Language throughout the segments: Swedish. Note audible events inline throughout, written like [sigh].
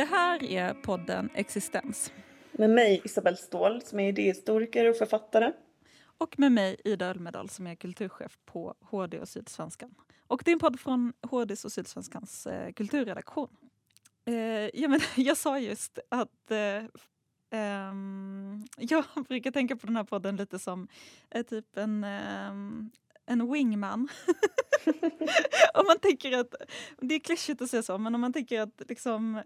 Det här är podden Existens. Med mig Isabelle Ståhl som är idéhistoriker och författare. Och med mig Ida Ölmedal som är kulturchef på HD och Sydsvenskan. Och det är en podd från HDs och Sydsvenskans eh, kulturredaktion. Eh, ja, men, [laughs] jag sa just att eh, ehm, [laughs] jag brukar tänka på den här podden lite som eh, typ en, ehm, en wingman. [laughs] om man tänker att, det är klyschigt att säga så, men om man tänker att liksom,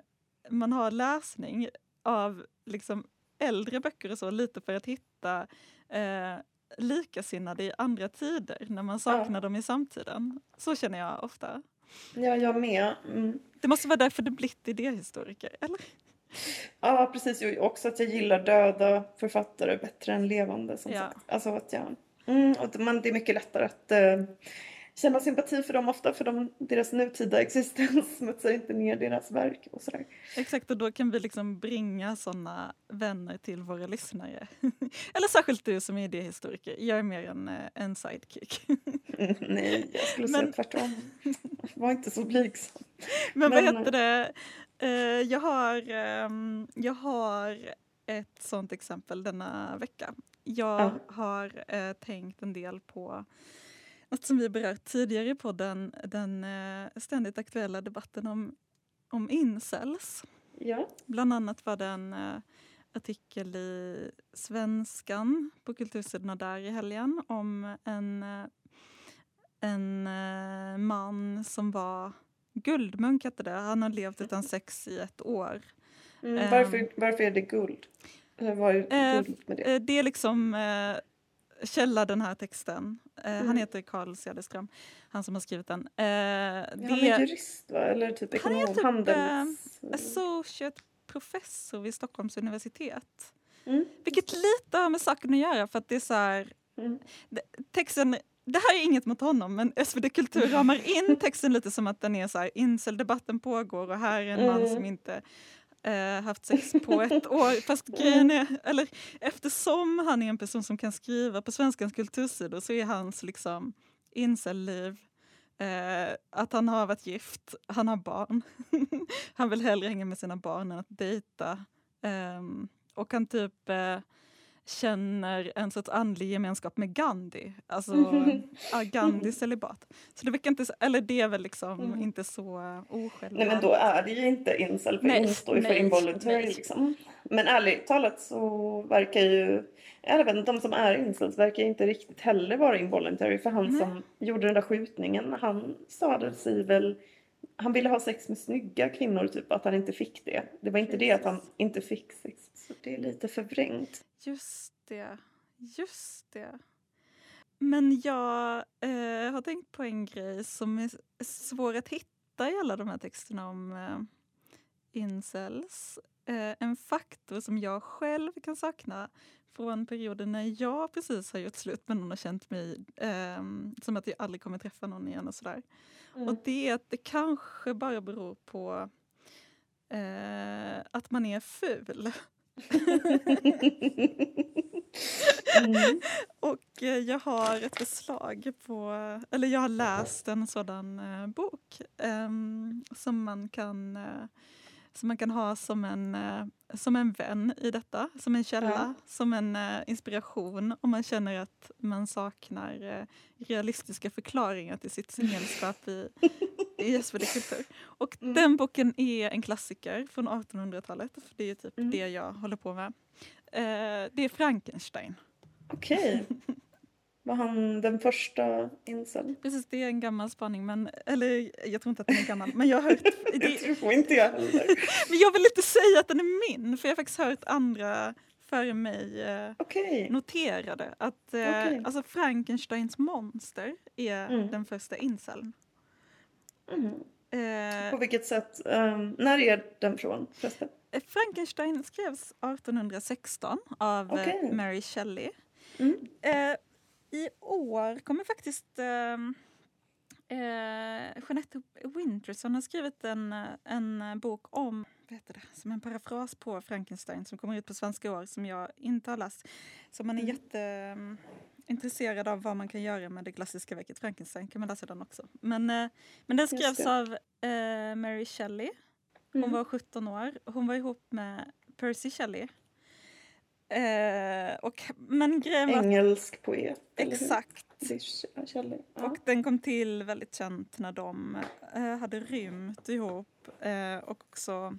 man har läsning av liksom, äldre böcker och så lite för att hitta eh, likasinnade i andra tider när man saknar ja. dem i samtiden. Så känner jag ofta. Ja, jag med. Mm. Det måste vara därför du blivit idéhistoriker, eller? Ja, precis. Och också att jag gillar döda författare bättre än levande. Som ja. sagt. Alltså att jag, mm, och man, det är mycket lättare att uh, känna sympati för dem ofta för de, deras nutida existens [laughs] smutsar inte ner deras verk och sådär. Exakt och då kan vi liksom bringa sådana vänner till våra lyssnare. [laughs] Eller särskilt du som är idéhistoriker, jag är mer en, eh, en sidekick. [laughs] nej, jag skulle Men... säga tvärtom. Var inte så blygsam. Men, Men vad heter det, uh, jag, har, um, jag har ett sånt exempel denna vecka. Jag uh. har tänkt en del på något som vi berört tidigare i podden, den eh, ständigt aktuella debatten om, om incels. Ja. Bland annat var det en eh, artikel i Svenskan på kultursidorna där i helgen om en, eh, en man som var guldmunk hette det. Han har levt utan sex i ett år. Mm, varför, um, varför är det guld? Vad är guld med det? Det är liksom källa den här texten. Eh, mm. Han heter Carl Cederström, han som har skrivit den. Eh, det, han är jurist va? Eller typ ekonom? Han är typ handels... eh, associate professor vid Stockholms universitet. Mm. Vilket lite har med saken att göra för att det är så här, mm. texten det här är inget mot honom men [laughs] SvD Kultur ramar in texten lite som att den är så här inceldebatten pågår och här är en man som mm. inte eh, haft sex på ett år. [laughs] Fast grejen är, eller eftersom han är en person som kan skriva på Svenskans kultursidor så är hans liksom incel-liv eh, att han har varit gift, han har barn. [laughs] han vill hellre hänga med sina barn än att dejta. Eh, och han typ eh, känner en sorts andlig gemenskap med Gandhi. Alltså [laughs] mm. Gandhi celibat. Så det verkar inte, eller det är väl liksom mm. inte så osjälviskt. Nej men då är det ju inte incel för nej, står ju för involuntary liksom. Men ärligt talat så verkar ju även de som är incels verkar inte riktigt heller vara involuntary för han nej. som gjorde den där skjutningen han sa det sig väl han ville ha sex med snygga kvinnor, typ att han inte fick det. Det var inte Precis. det att han inte fick sex. Så det är lite förvrängt. Just det. Just det. Men jag eh, har tänkt på en grej som är svår att hitta i alla de här texterna om eh, incels. Eh, en faktor som jag själv kan sakna från perioden när jag precis har gjort slut med någon och känt mig eh, som att jag aldrig kommer träffa någon igen och sådär. Mm. Och det är att det kanske bara beror på eh, att man är ful. mm. [laughs] Och eh, jag har ett förslag på, eller jag har läst en sådan eh, bok eh, som man kan eh, som man kan ha som en, eh, som en vän i detta, som en källa, ja. som en uh, inspiration om man känner att man saknar uh, realistiska förklaringar till sitt singelskap i, i [laughs] SvD Kultur. Och mm. den boken är en klassiker från 1800-talet, för det är typ mm. det jag håller på med. Det är Frankenstein. Okej. Okay. [laughs] Var han den första incel? Precis, det är en gammal spaning. Men, eller jag tror inte att den är gammal. Men jag har hört... [laughs] Det, tror inte jag heller. [laughs] men jag vill inte säga att den är min. För jag har faktiskt hört andra före mig eh, okay. noterade att eh, okay. alltså Frankensteins monster är mm. den första inceln. Mm. Eh, På vilket sätt? Um, när är den från förresten? Eh, Frankenstein skrevs 1816 av okay. Mary Shelley. Mm. Eh, i år kommer faktiskt eh, eh, Jeanette Winterson har skrivit en, en bok om, vad heter det, som en parafras på Frankenstein som kommer ut på svenska år som jag inte har läst. Så man är mm. jätteintresserad av vad man kan göra med det klassiska verket Frankenstein kan man läsa den också. Men, eh, men den skrevs av eh, Mary Shelley Hon mm. var 17 år. Hon var ihop med Percy Shelley. Eh, och, men grejen var, Engelsk poet. Exakt. Och den kom till väldigt känt när de eh, hade rymt ihop. Eh, och också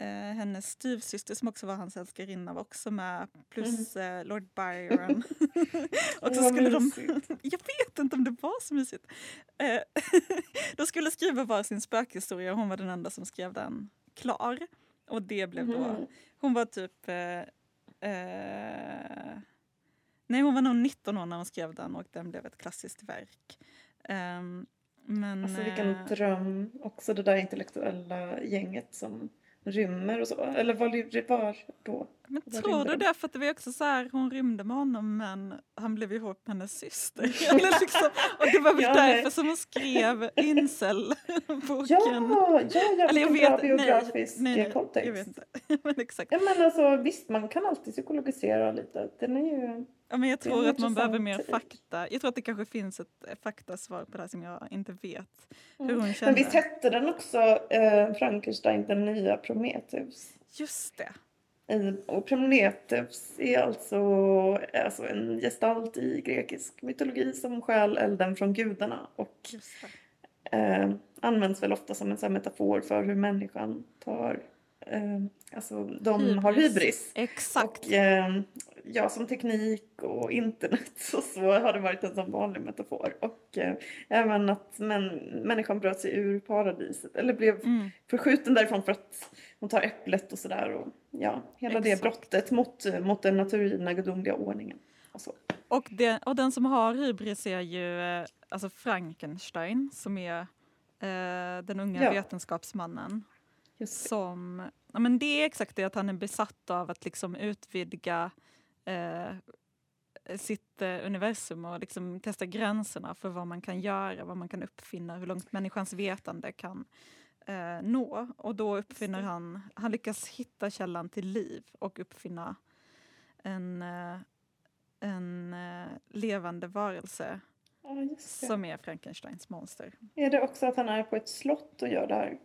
Eh, hennes styvsyster som också var hans älskarinna var också med, plus mm. eh, Lord Byron. [laughs] [laughs] och så skulle de, [laughs] jag vet inte om det var så mysigt. Eh, de skulle skriva var sin spökhistoria och hon var den enda som skrev den klar. Och det blev då, mm. hon var typ eh, eh, Nej, hon var nog 19 år när hon skrev den och den blev ett klassiskt verk. Um, men, alltså vilken eh, dröm, också det där intellektuella gänget som rymmer och så? Eller var, var då? Men tror du det? För att det var också så här, hon rymde med honom men han blev ihop med hennes syster. [laughs] [laughs] Eller liksom, och det var väl ja, därför som hon skrev Incel-boken. Ja, ja, ja Eller jag vet, biografisk nej, nej, kontext. Jag vet inte. [laughs] men exakt. Ja men alltså visst, man kan alltid psykologisera lite. Den är ju... Ja, men jag tror att man behöver mer fakta. Jag tror att det kanske finns ett faktasvar på det här som jag inte vet. Hur hon kände. Men visst hette den också eh, Frankenstein, den nya Prometheus? Just det. Och Prometheus är alltså, alltså en gestalt i grekisk mytologi som stjäl elden från gudarna och eh, används väl ofta som en metafor för hur människan tar eh, Alltså de hybris. har hybris. Exakt. Och, eh, ja, som teknik och internet [laughs] och så har det varit en sån vanlig metafor. Och eh, även att män, människan bröt sig ur paradiset eller blev mm. förskjuten därifrån för att hon tar äpplet och sådär. Och ja, hela Exakt. det brottet mot, mot den naturgivna gudomliga ordningen. Och, så. Och, det, och den som har hybris är ju eh, alltså Frankenstein som är eh, den unga ja. vetenskapsmannen. Som, ja, men det är exakt det att han är besatt av att liksom utvidga eh, sitt eh, universum och liksom testa gränserna för vad man kan göra, vad man kan uppfinna, hur långt människans vetande kan eh, nå. Och då uppfinner han, han lyckas hitta källan till liv och uppfinna en, eh, en eh, levande varelse ja, som är Frankensteins monster. Är det också att han är på ett slott och gör det här?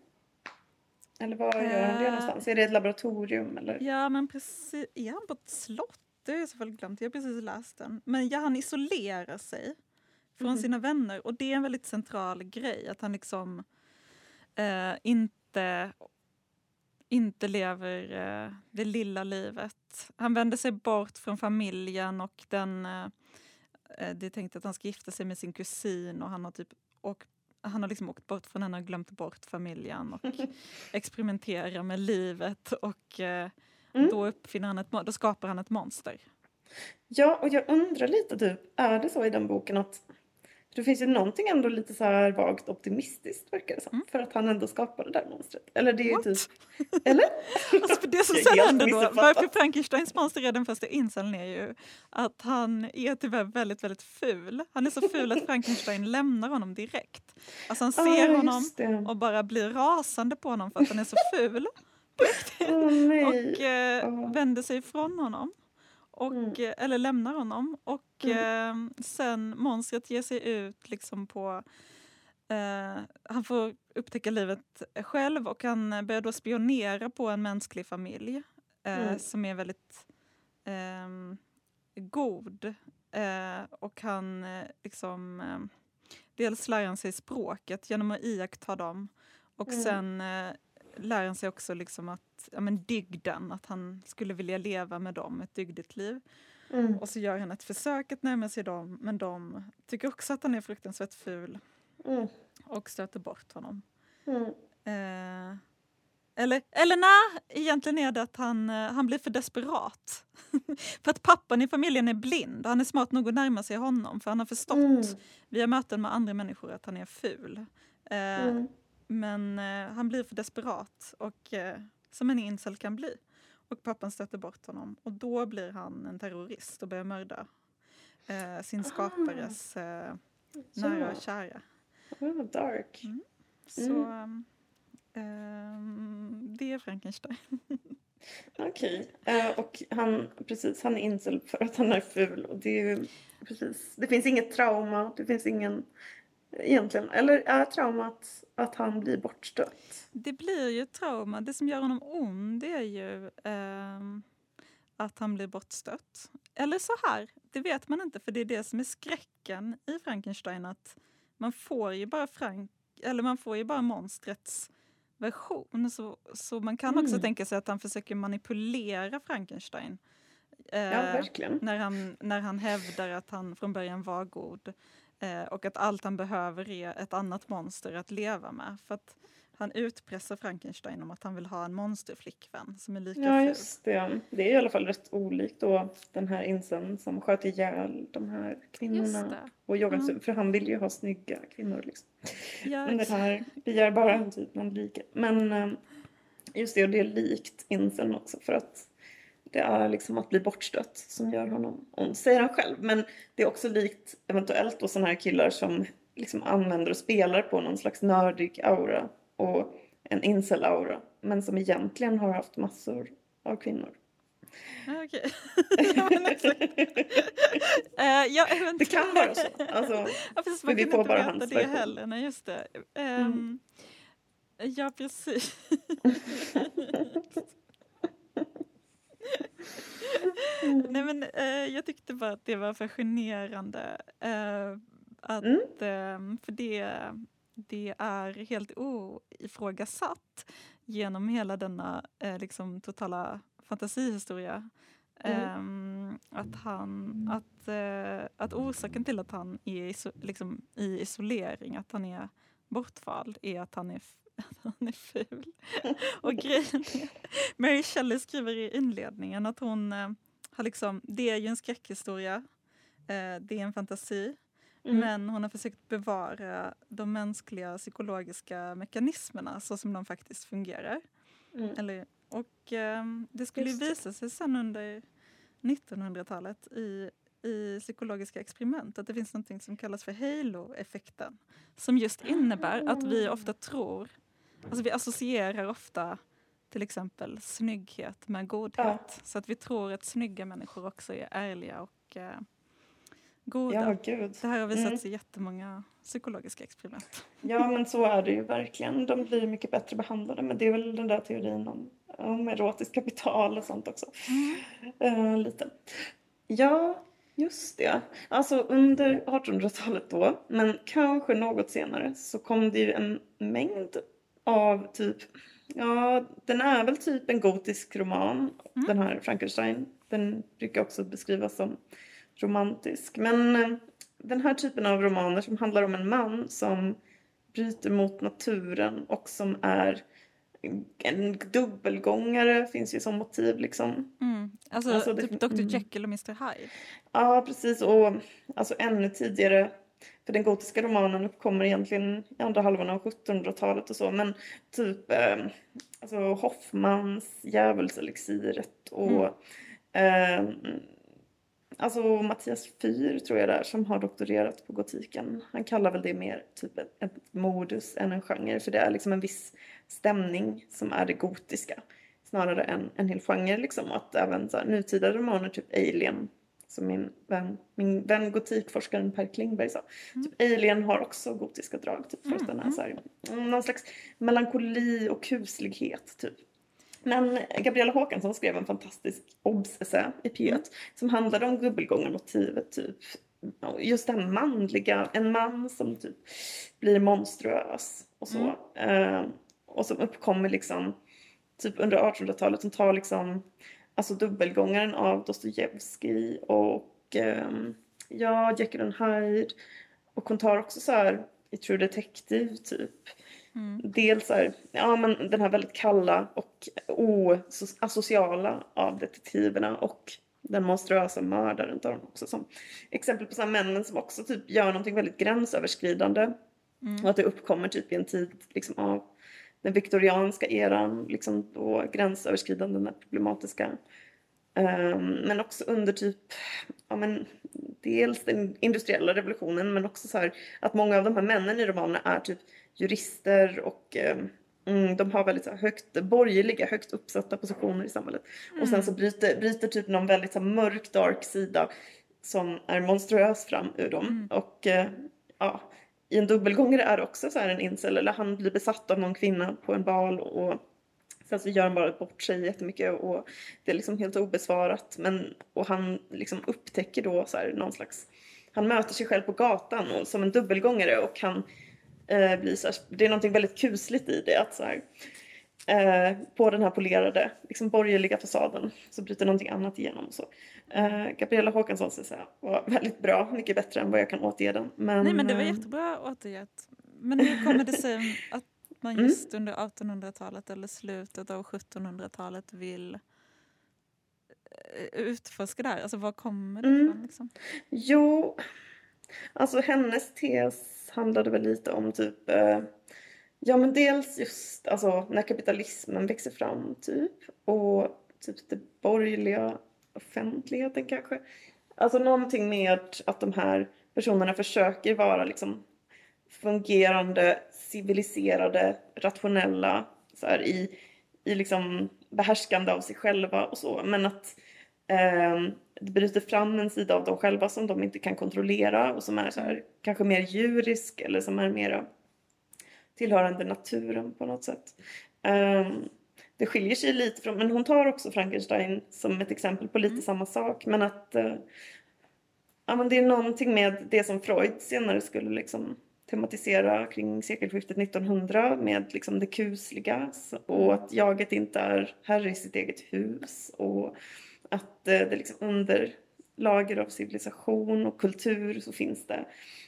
Eller var gör han det någonstans? Är det ett laboratorium? Eller? Ja, men precis. Är han på ett slott? Det har jag så fall glömt. Jag har precis läst den. Men ja, han isolerar sig från mm. sina vänner. Och det är en väldigt central grej. Att han liksom eh, inte, inte lever eh, det lilla livet. Han vänder sig bort från familjen och den... Eh, eh det är tänkt att han ska gifta sig med sin kusin och han har typ åkt han har liksom åkt bort från henne och glömt bort familjen och [laughs] experimenterar med livet och eh, mm. då uppfinner han ett, då skapar han ett monster. Ja, och jag undrar lite typ, är det så i den boken att det finns ju någonting ändå lite så här vagt optimistiskt verkar det som. Mm. För att han ändå skapade det där monstret. Eller det är ju typ... [laughs] Eller? alltså för det som sen händer då, varför Frankensteins monster är den första inceln är ju att han är tyvärr väldigt, väldigt ful. Han är så ful att Frankenstein lämnar honom direkt. Alltså han ser ah, honom och bara blir rasande på honom för att han är så ful. [laughs] oh, och eh, oh. vänder sig ifrån honom. Och, mm. Eh, eller lämnar honom. Och mm. eh, sen monstret ger sig ut liksom på... Eh, han får upptäcka livet själv och han börjar då spionera på en mänsklig familj eh, mm. som är väldigt ehm, god. Eh, och han liksom... dels lär han sig språket genom att iaktta dem och mm. sen lär han sig också liksom att, ja, men dygden, att han skulle vilja leva med dem ett dygdigt liv. Mm. Och så gör han ett försök att närma sig dem men de tycker också att han är fruktansvärt ful mm. och stöter bort honom. Mm. Eh, eller, eller nej, egentligen är det att han, eh, han blir för desperat. [laughs] för att pappan i familjen är blind. Han är smart nog att närma sig honom för han har förstått mm. via möten med andra människor att han är ful. Eh, mm. Men eh, han blir för desperat, och, eh, som en incel kan bli. Och pappan stöter bort honom och då blir han en terrorist och börjar mörda eh, sin skapares eh, nära och kära. Oh, dark. Mm. Så mm. Um, det är Frankenstein. [laughs] Okej, okay. uh, och han, precis, han är incel för att han är ful och det är precis, det finns inget trauma, det finns ingen egentligen? Eller är traumat att han blir bortstött? Det blir ju trauma. Det som gör honom ond det är ju eh, att han blir bortstött. Eller så här, det vet man inte för det är det som är skräcken i Frankenstein att man får ju bara Frank, eller man får ju bara monstrets version. Så, så man kan också mm. tänka sig att han försöker manipulera Frankenstein. Eh, ja. När han, när han hävdar att han från början var god. Eh, och att allt han behöver är ett annat monster att leva med. För att han utpressar Frankenstein om att han vill ha en monsterflickvän som är lika Ja, ful. just det. Det är i alla fall rätt olikt då den här insen som sköt ihjäl de här kvinnorna. Och mm. För han vill ju ha snygga kvinnor liksom. Ja, Men det här begär bara en typ någon likhet. Men eh, just det, och det är likt insen också för att det är liksom att bli bortstött som gör honom ond, säger han själv. Men det är också likt eventuellt då sådana här killar som liksom använder och spelar på någon slags nördig aura och en incel-aura. Men som egentligen har haft massor av kvinnor. Okej. uh, [laughs] ja, [laughs] det kan vara så. Alltså, ja, precis, man kan inte veta det heller. Nej, just det. Um, mm. Ja, precis. [laughs] Nej men eh, jag tyckte bara att det var fascinerande. Eh, att, mm. eh, för det, det är helt oifrågasatt genom hela denna eh, liksom, totala fantasihistoria. Mm. Ehm, att, han, att, eh, att orsaken till att han är iso, liksom, i isolering, att han är bortvald, är att han är han är ful. och grejen är, Mary Shelley skriver i inledningen att hon eh, har liksom, det är ju en skräckhistoria, eh, det är en fantasi, mm. men hon har försökt bevara de mänskliga psykologiska mekanismerna så som de faktiskt fungerar. Mm. Eller, och eh, det skulle Just. visa sig sen under 1900-talet i i psykologiska experiment att det finns något som kallas för halo-effekten. Som just innebär att vi ofta tror Alltså vi associerar ofta till exempel snygghet med godhet. Ja. Så att vi tror att snygga människor också är ärliga och eh, goda. Ja, gud. Det här har visats mm. i jättemånga psykologiska experiment. Ja, men så är det ju verkligen. De blir mycket bättre behandlade. Men det är väl den där teorin om, om erotiskt kapital och sånt också. Mm. Uh, lite. Ja, just det. Alltså under 1800-talet då, men kanske något senare, så kom det ju en mängd av typ, ja den är väl typ en gotisk roman, mm. den här Frankenstein. Den brukar också beskrivas som romantisk. Men eh, den här typen av romaner som handlar om en man som bryter mot naturen och som är en dubbelgångare finns ju som motiv liksom. Mm. Alltså, alltså typ Dr mm. Jekyll och Mr Hyde? Ja precis och alltså ännu tidigare för den gotiska romanen uppkommer egentligen i andra halvan av 1700-talet och så. Men typ eh, alltså Hoffmans Djävulselixiret och mm. eh, Alltså Mattias Fyr tror jag där som har doktorerat på gotiken. Han kallar väl det mer typ ett, ett modus än en genre för det är liksom en viss stämning som är det gotiska snarare än en hel genre liksom. Att även så här, nutida romaner, typ Alien som min vän, min vän gotikforskaren Per Klingberg sa. Mm. Typ Alien har också gotiska drag typ, för mm. den så här, mm, någon slags melankoli och kuslighet typ. Men Gabriella Håkansson skrev en fantastisk obs-essä i P1 mm. som handlade om dubbelgångarmotivet typ. Just här manliga, en man som typ blir monstruös och så. Mm. Uh, och som uppkommer liksom typ under 1800-talet som tar liksom alltså dubbelgångaren av Dostojevskij och um, ja, Jekyll and Hyde. Och hon tar också så här i True Detective typ. Mm. Dels här, ja men den här väldigt kalla och asociala av detektiverna och den monstruösa mördaren tar hon också som exempel på så männen som också typ gör någonting väldigt gränsöverskridande. Mm. Och att det uppkommer typ i en tid liksom av den viktorianska eran, liksom då gränsöverskridanden är problematiska. Um, men också under typ, ja men dels den industriella revolutionen men också så här att många av de här männen i romanerna är typ jurister och um, de har väldigt så här, högt borgerliga, högt uppsatta positioner i samhället. Mm. Och sen mm. så bryter, bryter typ någon väldigt så här, mörk, dark sida som är monstruös fram ur dem. Mm. Och uh, ja, i en dubbelgångare är det också så här en incel, eller han blir besatt av någon kvinna på en bal och sen så gör han bara bort sig jättemycket och det är liksom helt obesvarat. Men, och han liksom upptäcker då så här någon slags, han möter sig själv på gatan och, som en dubbelgångare och han eh, blir så här, det är någonting väldigt kusligt i det att så här, eh, på den här polerade liksom borgerliga fasaden så bryter någonting annat igenom. och Så. Eh, Gabriella Håkansson så här, var väldigt bra, mycket bättre än vad jag kan återge den. Men, Nej men det var eh, jättebra återgett. Men hur kommer det sig att man [laughs] mm. just mm. under 1800-talet eller slutet av 1700-talet vill eh, utforska det här? Alltså var kommer det mm. ifrån? Liksom? Jo, alltså hennes tes handlade väl lite om typ eh, Ja men dels just alltså, när kapitalismen växer fram typ och typ det borgerliga offentligheten kanske. Alltså någonting med att de här personerna försöker vara liksom fungerande, civiliserade, rationella så här, i, i liksom behärskande av sig själva och så. Men att eh, det bryter fram en sida av dem själva som de inte kan kontrollera och som är så här, kanske mer djurisk eller som är mera tillhörande naturen på något sätt. Um, det skiljer sig lite från, men hon tar också Frankenstein som ett exempel på lite mm. samma sak. Men att uh, ja, men det är någonting med det som Freud senare skulle liksom tematisera kring sekelskiftet 1900 med liksom det kusliga och mm. att jaget inte är herre i sitt eget hus och att uh, det liksom under lager av civilisation och kultur så finns det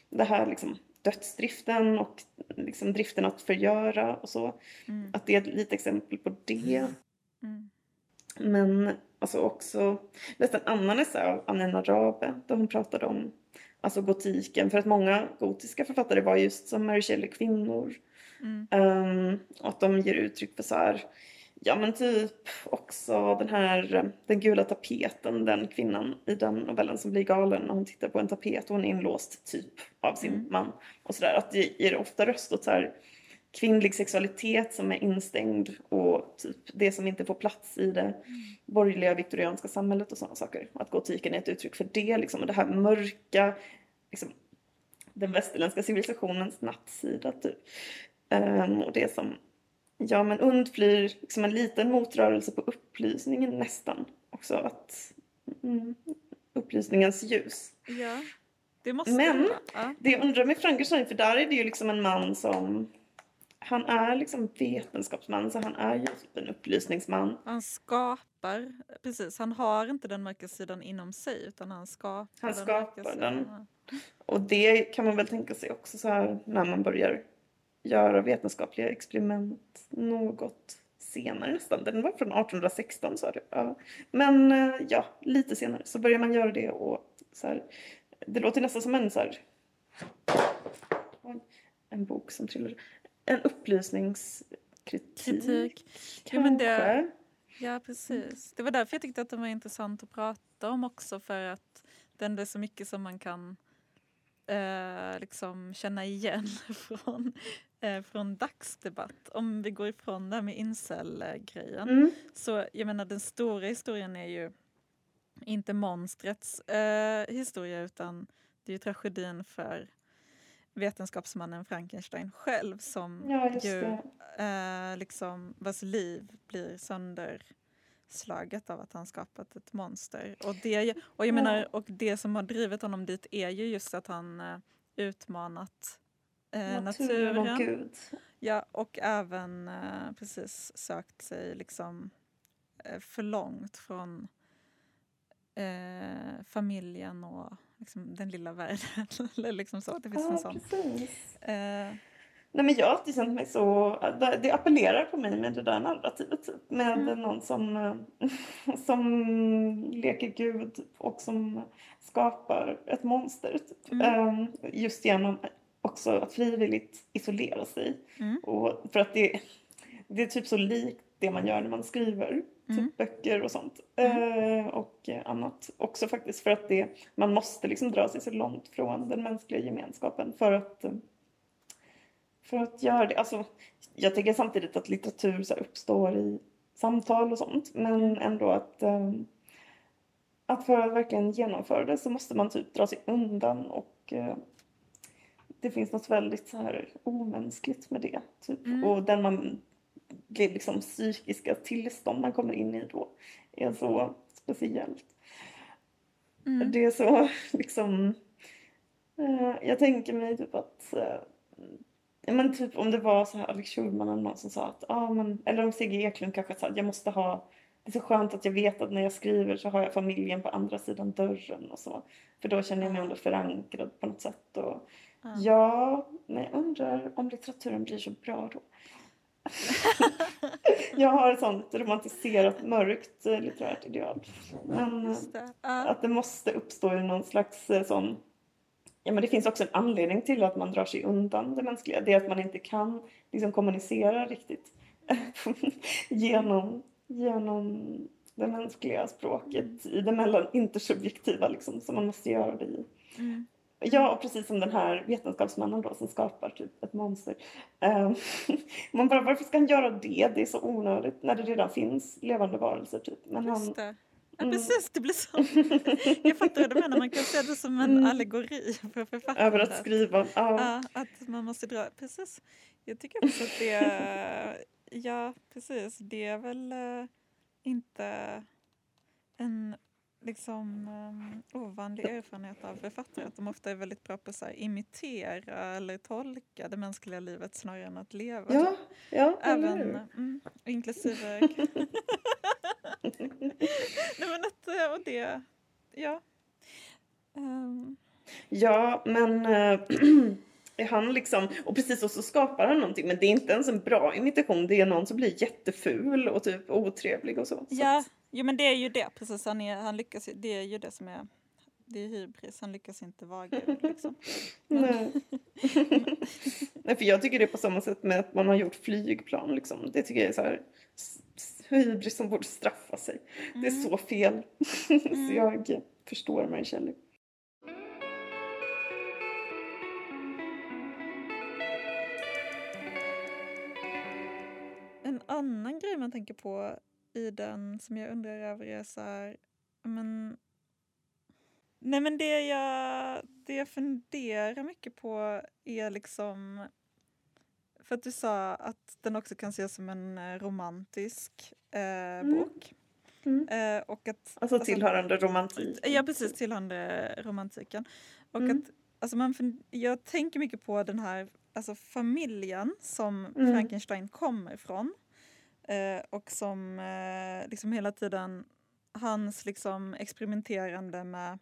det här liksom dödsdriften och liksom driften att förgöra och så. Mm. Att det är ett litet exempel på det. Mm. Men alltså också nästan annan essä av Anna Rabe där hon pratade om alltså gotiken. För att många gotiska författare var just som Mary Shelley kvinnor. Mm. Um, och att de ger uttryck för så här Ja men typ också den här den gula tapeten, den kvinnan i den novellen som blir galen när hon tittar på en tapet och hon är inlåst typ av sin mm. man. Och sådär att det ger ofta röst åt så här kvinnlig sexualitet som är instängd och typ det som inte får plats i det mm. borgerliga viktorianska samhället och sådana saker. Att gotiken är ett uttryck för det liksom och det här mörka, liksom, den västerländska civilisationens nattsida typ. Um, och det som Ja, men undflyr liksom en liten motrörelse på upplysningen nästan. Också att mm, upplysningens ljus. Ja, det måste Men det, ja. det jag undrar med Frankenstein, för där är det ju liksom en man som han är liksom vetenskapsman så han är ju typ en upplysningsman. Han skapar, precis, han har inte den mörka sidan inom sig utan han skapar Han den skapar den. Och det kan man väl tänka sig också så här när man börjar göra vetenskapliga experiment något senare nästan. Den var från 1816 sa du. Ja. Men eh, ja, lite senare så börjar man göra det och så här, det låter nästan som en så här, en bok som trillar. En upplysningskritik. Kritik. Ja, men det, ja, precis. Det var därför jag tyckte att det var intressant att prata om också för att den är så mycket som man kan eh, liksom känna igen [laughs] från från dagsdebatt, om vi går ifrån det här med incel-grejen. Mm. Så jag menar den stora historien är ju inte monstrets eh, historia utan det är ju tragedin för vetenskapsmannen Frankenstein själv som ja, ju, eh, liksom, vars liv blir sönderslaget av att han skapat ett monster. Och det, och jag ja. menar, och det som har drivit honom dit är ju just att han eh, utmanat eh, naturen. Och Gud. Ja, och även eh, precis sökt sig liksom eh, för långt från eh, familjen och liksom, den lilla världen. [laughs] Eller liksom så, det finns ja, en sån. Precis. Nej, men jag har alltid känt mig så, det appellerar på mig med det där narrativet. Typ. Med mm. någon som, [laughs] som leker gud och som skapar ett monster. Typ. Mm. Just genom också att frivilligt isolera sig. Mm. Och för att det, det är typ så likt det man gör när man skriver. Typ mm. Böcker och sånt. Mm. Eh, och annat. Också faktiskt för att det, man måste liksom dra sig så långt från den mänskliga gemenskapen för att för att göra det. Alltså, jag tycker samtidigt att litteratur så uppstår i samtal och sånt. Men mm. ändå att, eh, att för att verkligen genomföra det så måste man typ dra sig undan och eh, det finns något väldigt så här omänskligt med det. Typ. Mm. Och den man, det liksom psykiska tillstånd man kommer in i då är så speciellt. Mm. Det är så [laughs] liksom, eh, jag tänker mig typ att eh, men typ om det var så här Alex Schulman eller någon som sa att, ah, men, eller om Sigge Eklund kanske sa att jag måste ha det är så skönt att jag vet att när jag skriver så har jag familjen på andra sidan dörren och så. För då känner jag mig ändå förankrad på något sätt. Och, mm. Ja, men jag undrar om litteraturen blir så bra då. [laughs] jag har ett sånt romantiserat mörkt eh, litterärt ideal. Men uh. att det måste uppstå i någon slags uh, sån Ja, men det finns också en anledning till att man drar sig undan det mänskliga. Det är att man inte kan liksom, kommunicera riktigt [laughs] genom genom det mänskliga språket i det mellan intersubjektiva liksom, som man måste göra det i. Mm. Ja, precis som den här vetenskapsmannen då som skapar typ ett monster. Um, [laughs] man bara, varför ska han göra det? Det är så onödigt när det redan finns levande varelser typ. Men han. Ja, mm. precis, det blir så. [laughs] Jag fattar vad du menar, man kan se det som en mm. allegori för författandet. Över att skriva, ja. ja. Att man måste dra, precis. Jag tycker också att det Ja, precis. Det är väl uh, inte en liksom um, ovanlig erfarenhet av författare att de ofta är väldigt bra på att imitera eller tolka det mänskliga livet snarare än att leva. Ja, ja Även, mm, inklusive... [laughs] Nej men att, eh, och det, ja. Um. Ja, men [clears throat] uh, han liksom, och precis så, så skapar han någonting men det är inte ens en bra imitation, det är någon som blir jätteful och typ otrevlig och så. Ja, så jo men det är ju det, precis, han, är, han lyckas det är ju det som är det är hybris, han lyckas inte vara gud liksom. [laughs] Nej. [laughs] Nej, för jag tycker det är på samma sätt med att man har gjort flygplan liksom. Det tycker jag är så här hybris som borde straffa sig. Mm. Det är mm. så fel. [laughs] Mm. så jag förstår Mary Shelley. annan grej man tänker på i den som jag undrar över är så här, men Nej men det jag, det jag funderar mycket på är liksom för att du sa att den också kan ses som en eh, romantisk eh, mm. bok. Mm. Eh, och att, alltså tillhörande alltså, romantik. Ja precis, tillhörande romantiken. Och mm. att, alltså man, jag tänker mycket på den här alltså familjen som mm. Frankenstein kommer ifrån. Eh, och som eh, liksom hela tiden, hans liksom experimenterande med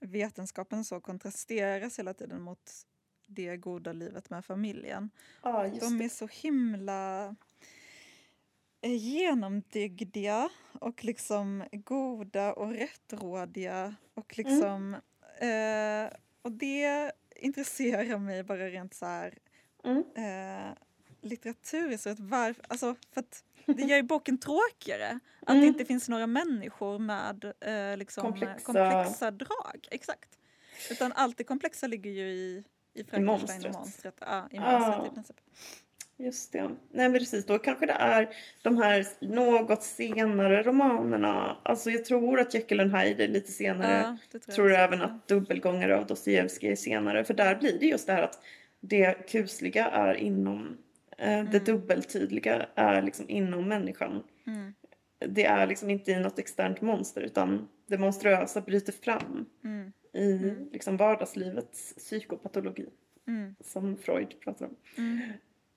vetenskapen så kontrasteras hela tiden mot det goda livet med familjen. Ah, De är så himla eh, genomdygdiga och liksom goda och rättrådiga och mm. liksom mm. eh, och det intresserar mig bara rent så här mm. eh, litteraturhistoriskt. Varför, alltså, för att det [laughs] gör ju boken tråkigare. Att mm. det inte finns några människor med eh, liksom, komplexa. komplexa drag. Exakt. Utan allt det komplexa ligger ju i, i Frankenstein I monstret. Ja, i monstret ja. i princip. Just det. Nej men precis, då kanske det är de här något senare romanerna. Alltså jag tror att Jekyll and Hyde är lite senare. Ja, tror, tror även att Dubbelgångare av Dostojevskij är senare. För där blir det just det här att det kusliga är inom Mm. Det dubbeltydliga är liksom inom människan. Mm. Det är liksom inte i något externt monster utan det monstruösa bryter fram mm. i mm. liksom vardagslivets psykopatologi. Mm. Som Freud pratar om.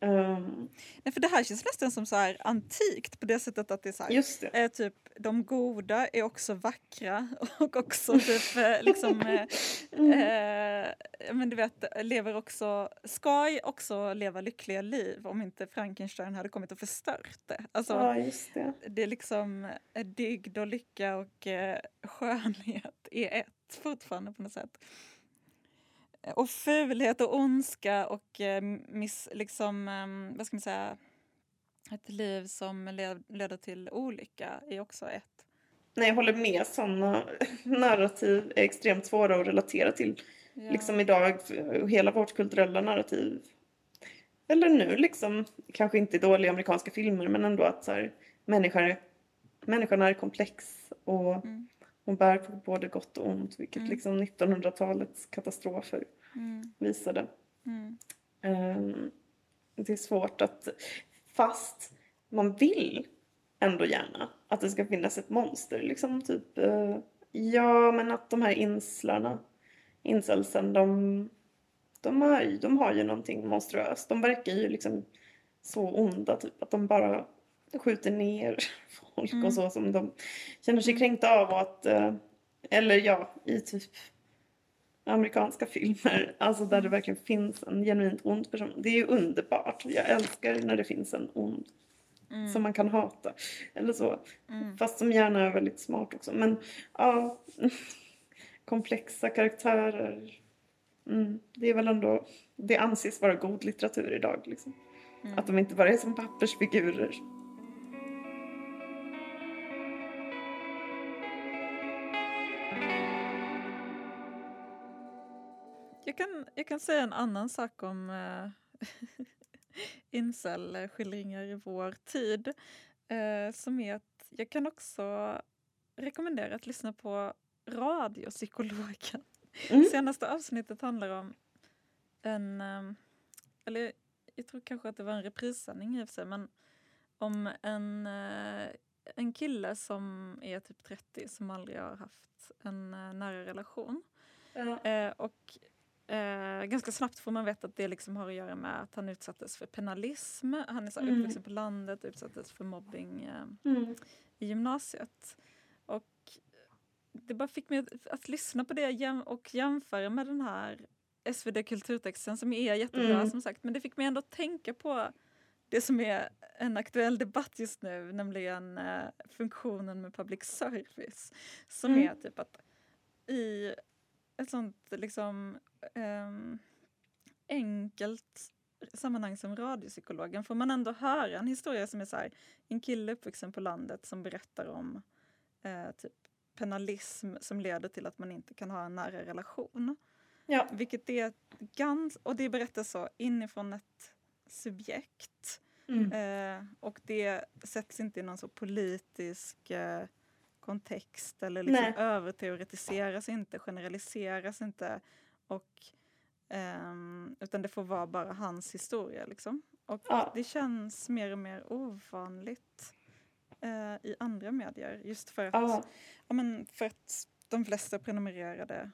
Um, Nej, för det här känns nästan som så här antikt på det sättet att det är så här. Eh, typ de goda är också vackra [laughs] och också typ eh, liksom [laughs] eh, mm. eh, men du vet lever också, ska också leva lyckliga liv om inte Frankenstein hade kommit och förstört det. Alltså, ja, just det. det är liksom eh, dygd och lycka och eh, skönhet är ett fortfarande på något sätt och fulhet och ondska och eh, miss, liksom, eh, vad ska man säga, ett liv som leder till olycka är också ett. Nej, jag håller med. Sådana [laughs] narrativ är extremt svåra att relatera till. Ja. Liksom idag, hela vårt kulturella narrativ. Eller nu liksom, kanske inte i dåliga amerikanska filmer men ändå att så här, människan, människan är komplex och mm. hon bär på både gott och ont vilket mm. liksom 1900-talets katastrofer mm. visade. Um, det är svårt att, fast man vill ändå gärna att det ska finnas ett monster. Liksom typ, uh, ja men att de här inslarna, incelsen, de, de, har, de har ju någonting monstruöst. De verkar ju liksom så onda, typ att de bara skjuter ner [laughs] folk mm. och så som de känner sig kränkta av och att, uh, eller ja, i typ amerikanska filmer, alltså där det mm. verkligen finns en genuint ond person. Det är ju underbart. Jag älskar när det finns en ond mm. som man kan hata. Eller så. Mm. Fast som gärna är väldigt smart också. Men ja, [laughs] komplexa karaktärer. Mm. Det är väl ändå, det anses vara god litteratur idag liksom. Mm. Att de inte bara är som pappersfigurer. Jag kan, jag kan säga en annan sak om äh, [laughs] incel-skildringar i vår tid. Äh, som är att jag kan också rekommendera att lyssna på Radiopsykologen. Mm. Senaste avsnittet handlar om en, äh, eller jag tror kanske att det var en reprissändning i och för sig, men om en, en kille som är typ 30 som aldrig har haft en nära relation. Ja. och Eh, ganska snabbt får man veta att det liksom har att göra med att han utsattes för penalism. Han är så mm. uppvuxen på landet och utsattes för mobbing eh, mm. i gymnasiet. Det bara fick mig att, att lyssna på det och jämföra med den här SvD kulturtexten som är jättebra mm. som sagt. Men det fick mig ändå tänka på det som är en aktuell debatt just nu, nämligen eh, funktionen med public service. Som mm. är typ att i ett sånt liksom um, enkelt sammanhang som radiopsykologen får man ändå höra en historia som är så här, en kille uppvuxen på landet som berättar om eh, typ penalism som leder till att man inte kan ha en nära relation. Ja. Vilket är gans och det berättas så inifrån ett subjekt. Mm. Eh, och det sätts inte i någon så politisk eh, kontext eller liksom överteoretiseras inte, generaliseras inte. Och, um, utan det får vara bara hans historia. Liksom. Och ja. det känns mer och mer ovanligt uh, i andra medier. Just för att, ja. ja. men för att de flesta prenumererade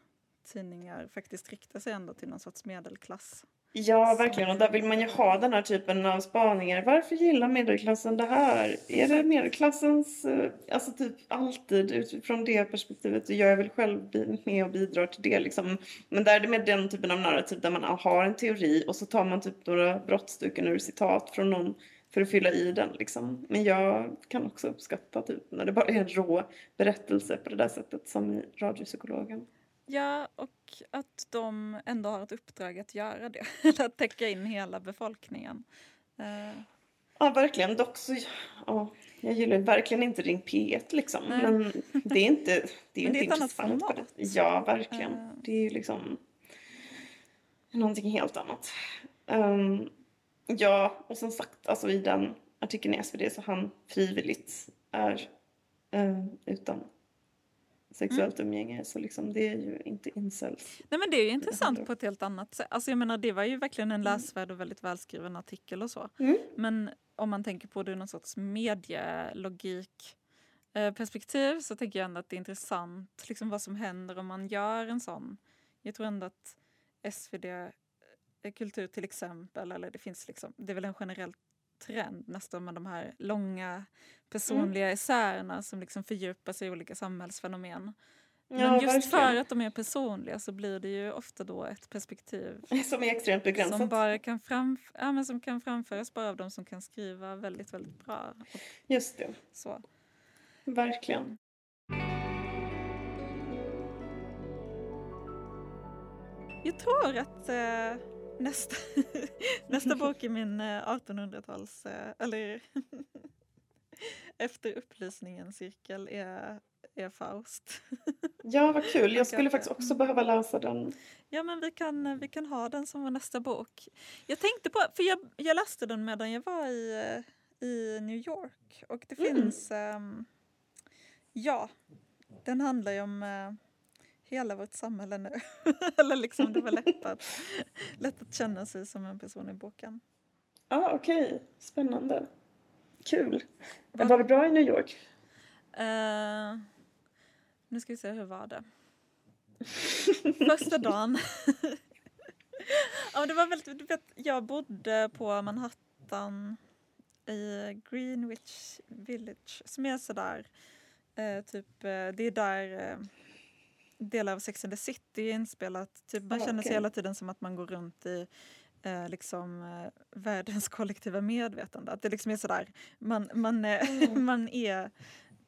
tidningar faktiskt riktar sig ändå till någon sorts medelklass. Ja, verkligen. Och där vill man ju ha den här typen av spaningar. Varför gillar medelklassen det här? Är det medelklassens, eh, alltså typ alltid utifrån det perspektivet. Jag är väl själv med och bidrar till det liksom. Men där är det med den typen av narrativ där man har en teori och så tar man typ några brottstycken ur citat från någon för att fylla i den liksom. Men jag kan också uppskatta typ när det bara är en rå berättelse på det där sättet som i radiopsykologen. Ja, och att de ändå har ett uppdrag att göra det. [laughs] att täcka in hela befolkningen. Uh. Ja, verkligen. Dock så, ja, jag gillar verkligen inte Ring P1 liksom. Nej. Men det är inte, det är [laughs] inte det är ett annat format. Ja, verkligen. Uh. Det är ju liksom någonting helt annat. Um, ja, och som sagt, alltså i den artikeln i SvD så han frivilligt är uh, utan sexuellt mm. umgänge. Så liksom, det är ju inte incels. Nej men det är ju intressant på ett helt annat sätt. Alltså jag menar det var ju verkligen en mm. läsvärd och väldigt välskriven artikel och så. Mm. Men om man tänker på det ur någon sorts medielogik eh, perspektiv så tänker jag ändå att det är intressant liksom vad som händer om man gör en sån. Jag tror ändå att SvD eh, kultur till exempel, eller det finns liksom, det är väl en generell trend nästan med de här långa personliga mm. essäerna som liksom fördjupar sig i olika samhällsfenomen. Men ja, just verkligen. för att de är personliga så blir det ju ofta då ett perspektiv [laughs] som är extremt begränsat. Som, bara kan, framf ja, men som kan framföras bara av de som kan skriva väldigt, väldigt bra. Och just det. Så. Verkligen. Jag tror att eh, nästa, [laughs] nästa bok i min 1800-tals, eh, eh, eller [laughs] efter upplysningen cirkel är, är Faust. [laughs] Ja, vad kul. Jag skulle faktiskt också behöva läsa den. Ja, men vi kan, vi kan ha den som vår nästa bok. Jag tänkte på, för jag, jag läste den medan jag var i, i New York och det mm. finns, um, ja, den handlar ju om hela vårt samhälle nu. [laughs] Eller liksom det var lätt att, [laughs] lätt att känna sig som en person i boken. Ja, ah, okej. Okay. Spännande. Kul. Var, var det bra i New York? Uh, nu ska vi se, hur var det? [laughs] Första dagen. ja, det var väldigt, du vet, jag bodde på Manhattan i Greenwich Village som är sådär, eh, typ, eh, det är där eh, delar av Sex and the City inspelat. Typ, man oh, känner sig hela tiden som att man går runt i eh, liksom, eh, världens [laughs] kollektiva medvetande. Att det liksom är sådär, man, man, mm. [laughs] man är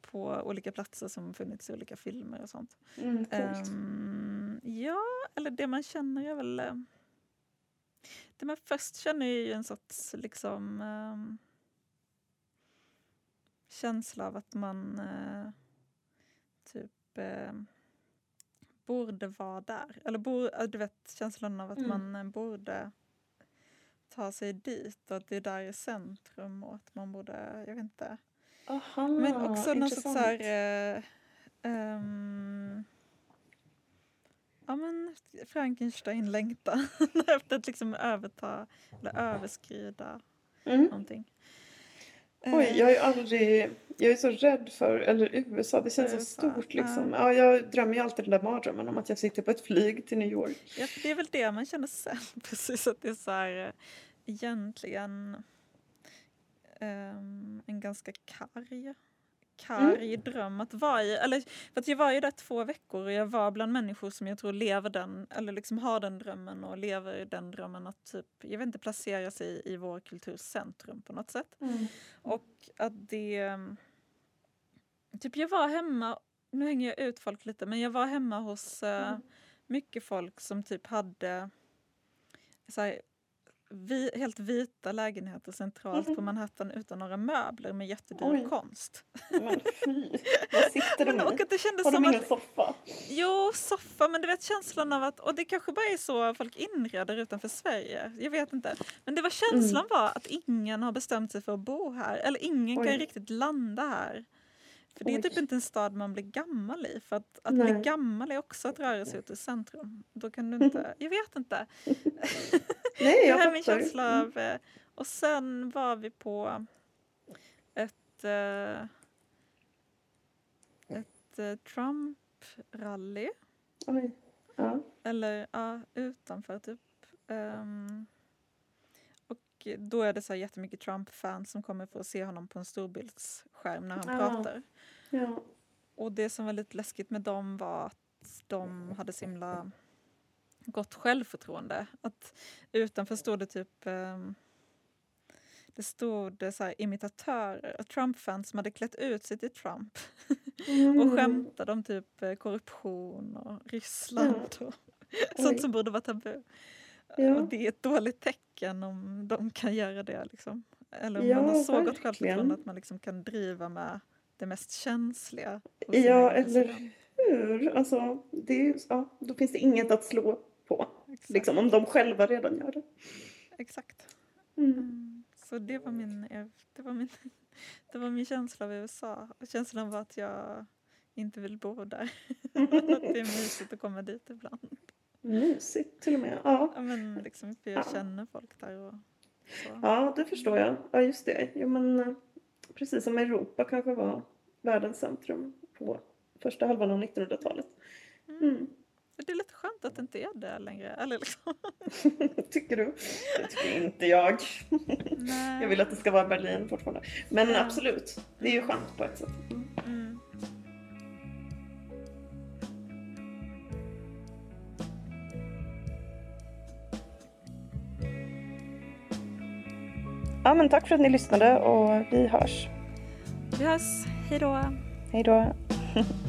på olika platser som funnits i olika filmer och sånt. Mm, um, ja, eller det man känner är väl... Uh, det man först känner är ju en sorts liksom um, känsla av att man uh, typ uh, borde vara där. Eller bo, du vet känslan av att mm. man borde ta sig dit och att det är där i centrum och att man borde, jag vet inte Aha, Men också någon sorts så här, eh, um, ja men Frankenstein-längtan [laughs] efter att liksom överta eller överskrida mm. någonting. Oj, eh. jag är aldrig, jag är så rädd för, eller USA, det känns USA. så stort liksom. Ja. jag drömmer ju alltid den där mardrömmen om att jag sitter på ett flyg till New York. Ja, det är väl det man känner sen, [laughs] precis att det är så här eh, egentligen um, en ganska karg karg mm. dröm att vara i. Eller, för att jag var ju där två veckor och jag var bland människor som jag tror lever den, eller liksom har den drömmen och lever den drömmen att typ, jag vet inte, placera sig i vår kulturs centrum på något sätt. Mm. Och att det... Typ jag var hemma, nu hänger jag ut folk lite, men jag var hemma hos uh, mycket folk som typ hade så här, vi, helt vita lägenheter centralt mm. på Manhattan utan några möbler med jättedyr Oj. konst. Men fy, vad sitter [laughs] de i? Och att det kändes Har de ingen att, soffa? Jo, soffa, men du vet känslan av att, och det kanske bara är så folk inreder utanför Sverige, jag vet inte. Men det var känslan mm. var att ingen har bestämt sig för att bo här, eller ingen Oj. kan riktigt landa här. För det är typ inte en stad man blir gammal i. För att, att bli gammal är också att röra sig ut ur centrum. Då kan du inte, [laughs] jag vet inte. [laughs] Nej, [laughs] jag det här är min känsla av... Eh, och sen var vi på ett, eh, ett eh, Trump-rally. Ja. Eller ja, utanför typ. Um, då är det så här jättemycket Trump-fans som kommer att se honom på en storbildsskärm när han ja. pratar. Ja. Och det som var lite läskigt med dem var att de hade så himla gott självförtroende. Att utanför stod det typ um, det stod så här, imitatörer, Trump-fans som hade klätt ut sig till Trump [laughs] mm. och skämtade om typ eh, korruption och Ryssland och [laughs] sånt som borde vara tabu. Ja. Och det är ett dåligt tecken om de kan göra det. Liksom. Eller om ja, man har så gott självförtroende att man liksom kan driva med det mest känsliga. Ja, eller hur? Alltså, det är, ja, då finns det inget att slå på. Liksom, om de själva redan gör det. Exakt. Mm. Mm. Så det var min, det var min, [laughs] det var min känsla av USA. Känslan var att jag inte vill bo där. att [laughs] [laughs] det är mysigt att komma dit ibland. Mysigt till och med. Ja. ja men liksom, för jag ja. känner folk där. Och så. Ja, det förstår jag. Ja, just det. Jo, men, eh, precis som Europa kanske var världens centrum på första halvan av 1900-talet. Mm. mm. Det är lite skönt att det inte är det längre. Eller liksom. [laughs] tycker du? Det tycker inte jag. Nej. Jag vill att det ska vara Berlin fortfarande. Men absolut, det är ju skönt på ett sätt. Mm. Ja, men tack för att ni lyssnade och vi hörs. Vi hörs. Hej då. Hej då. [laughs]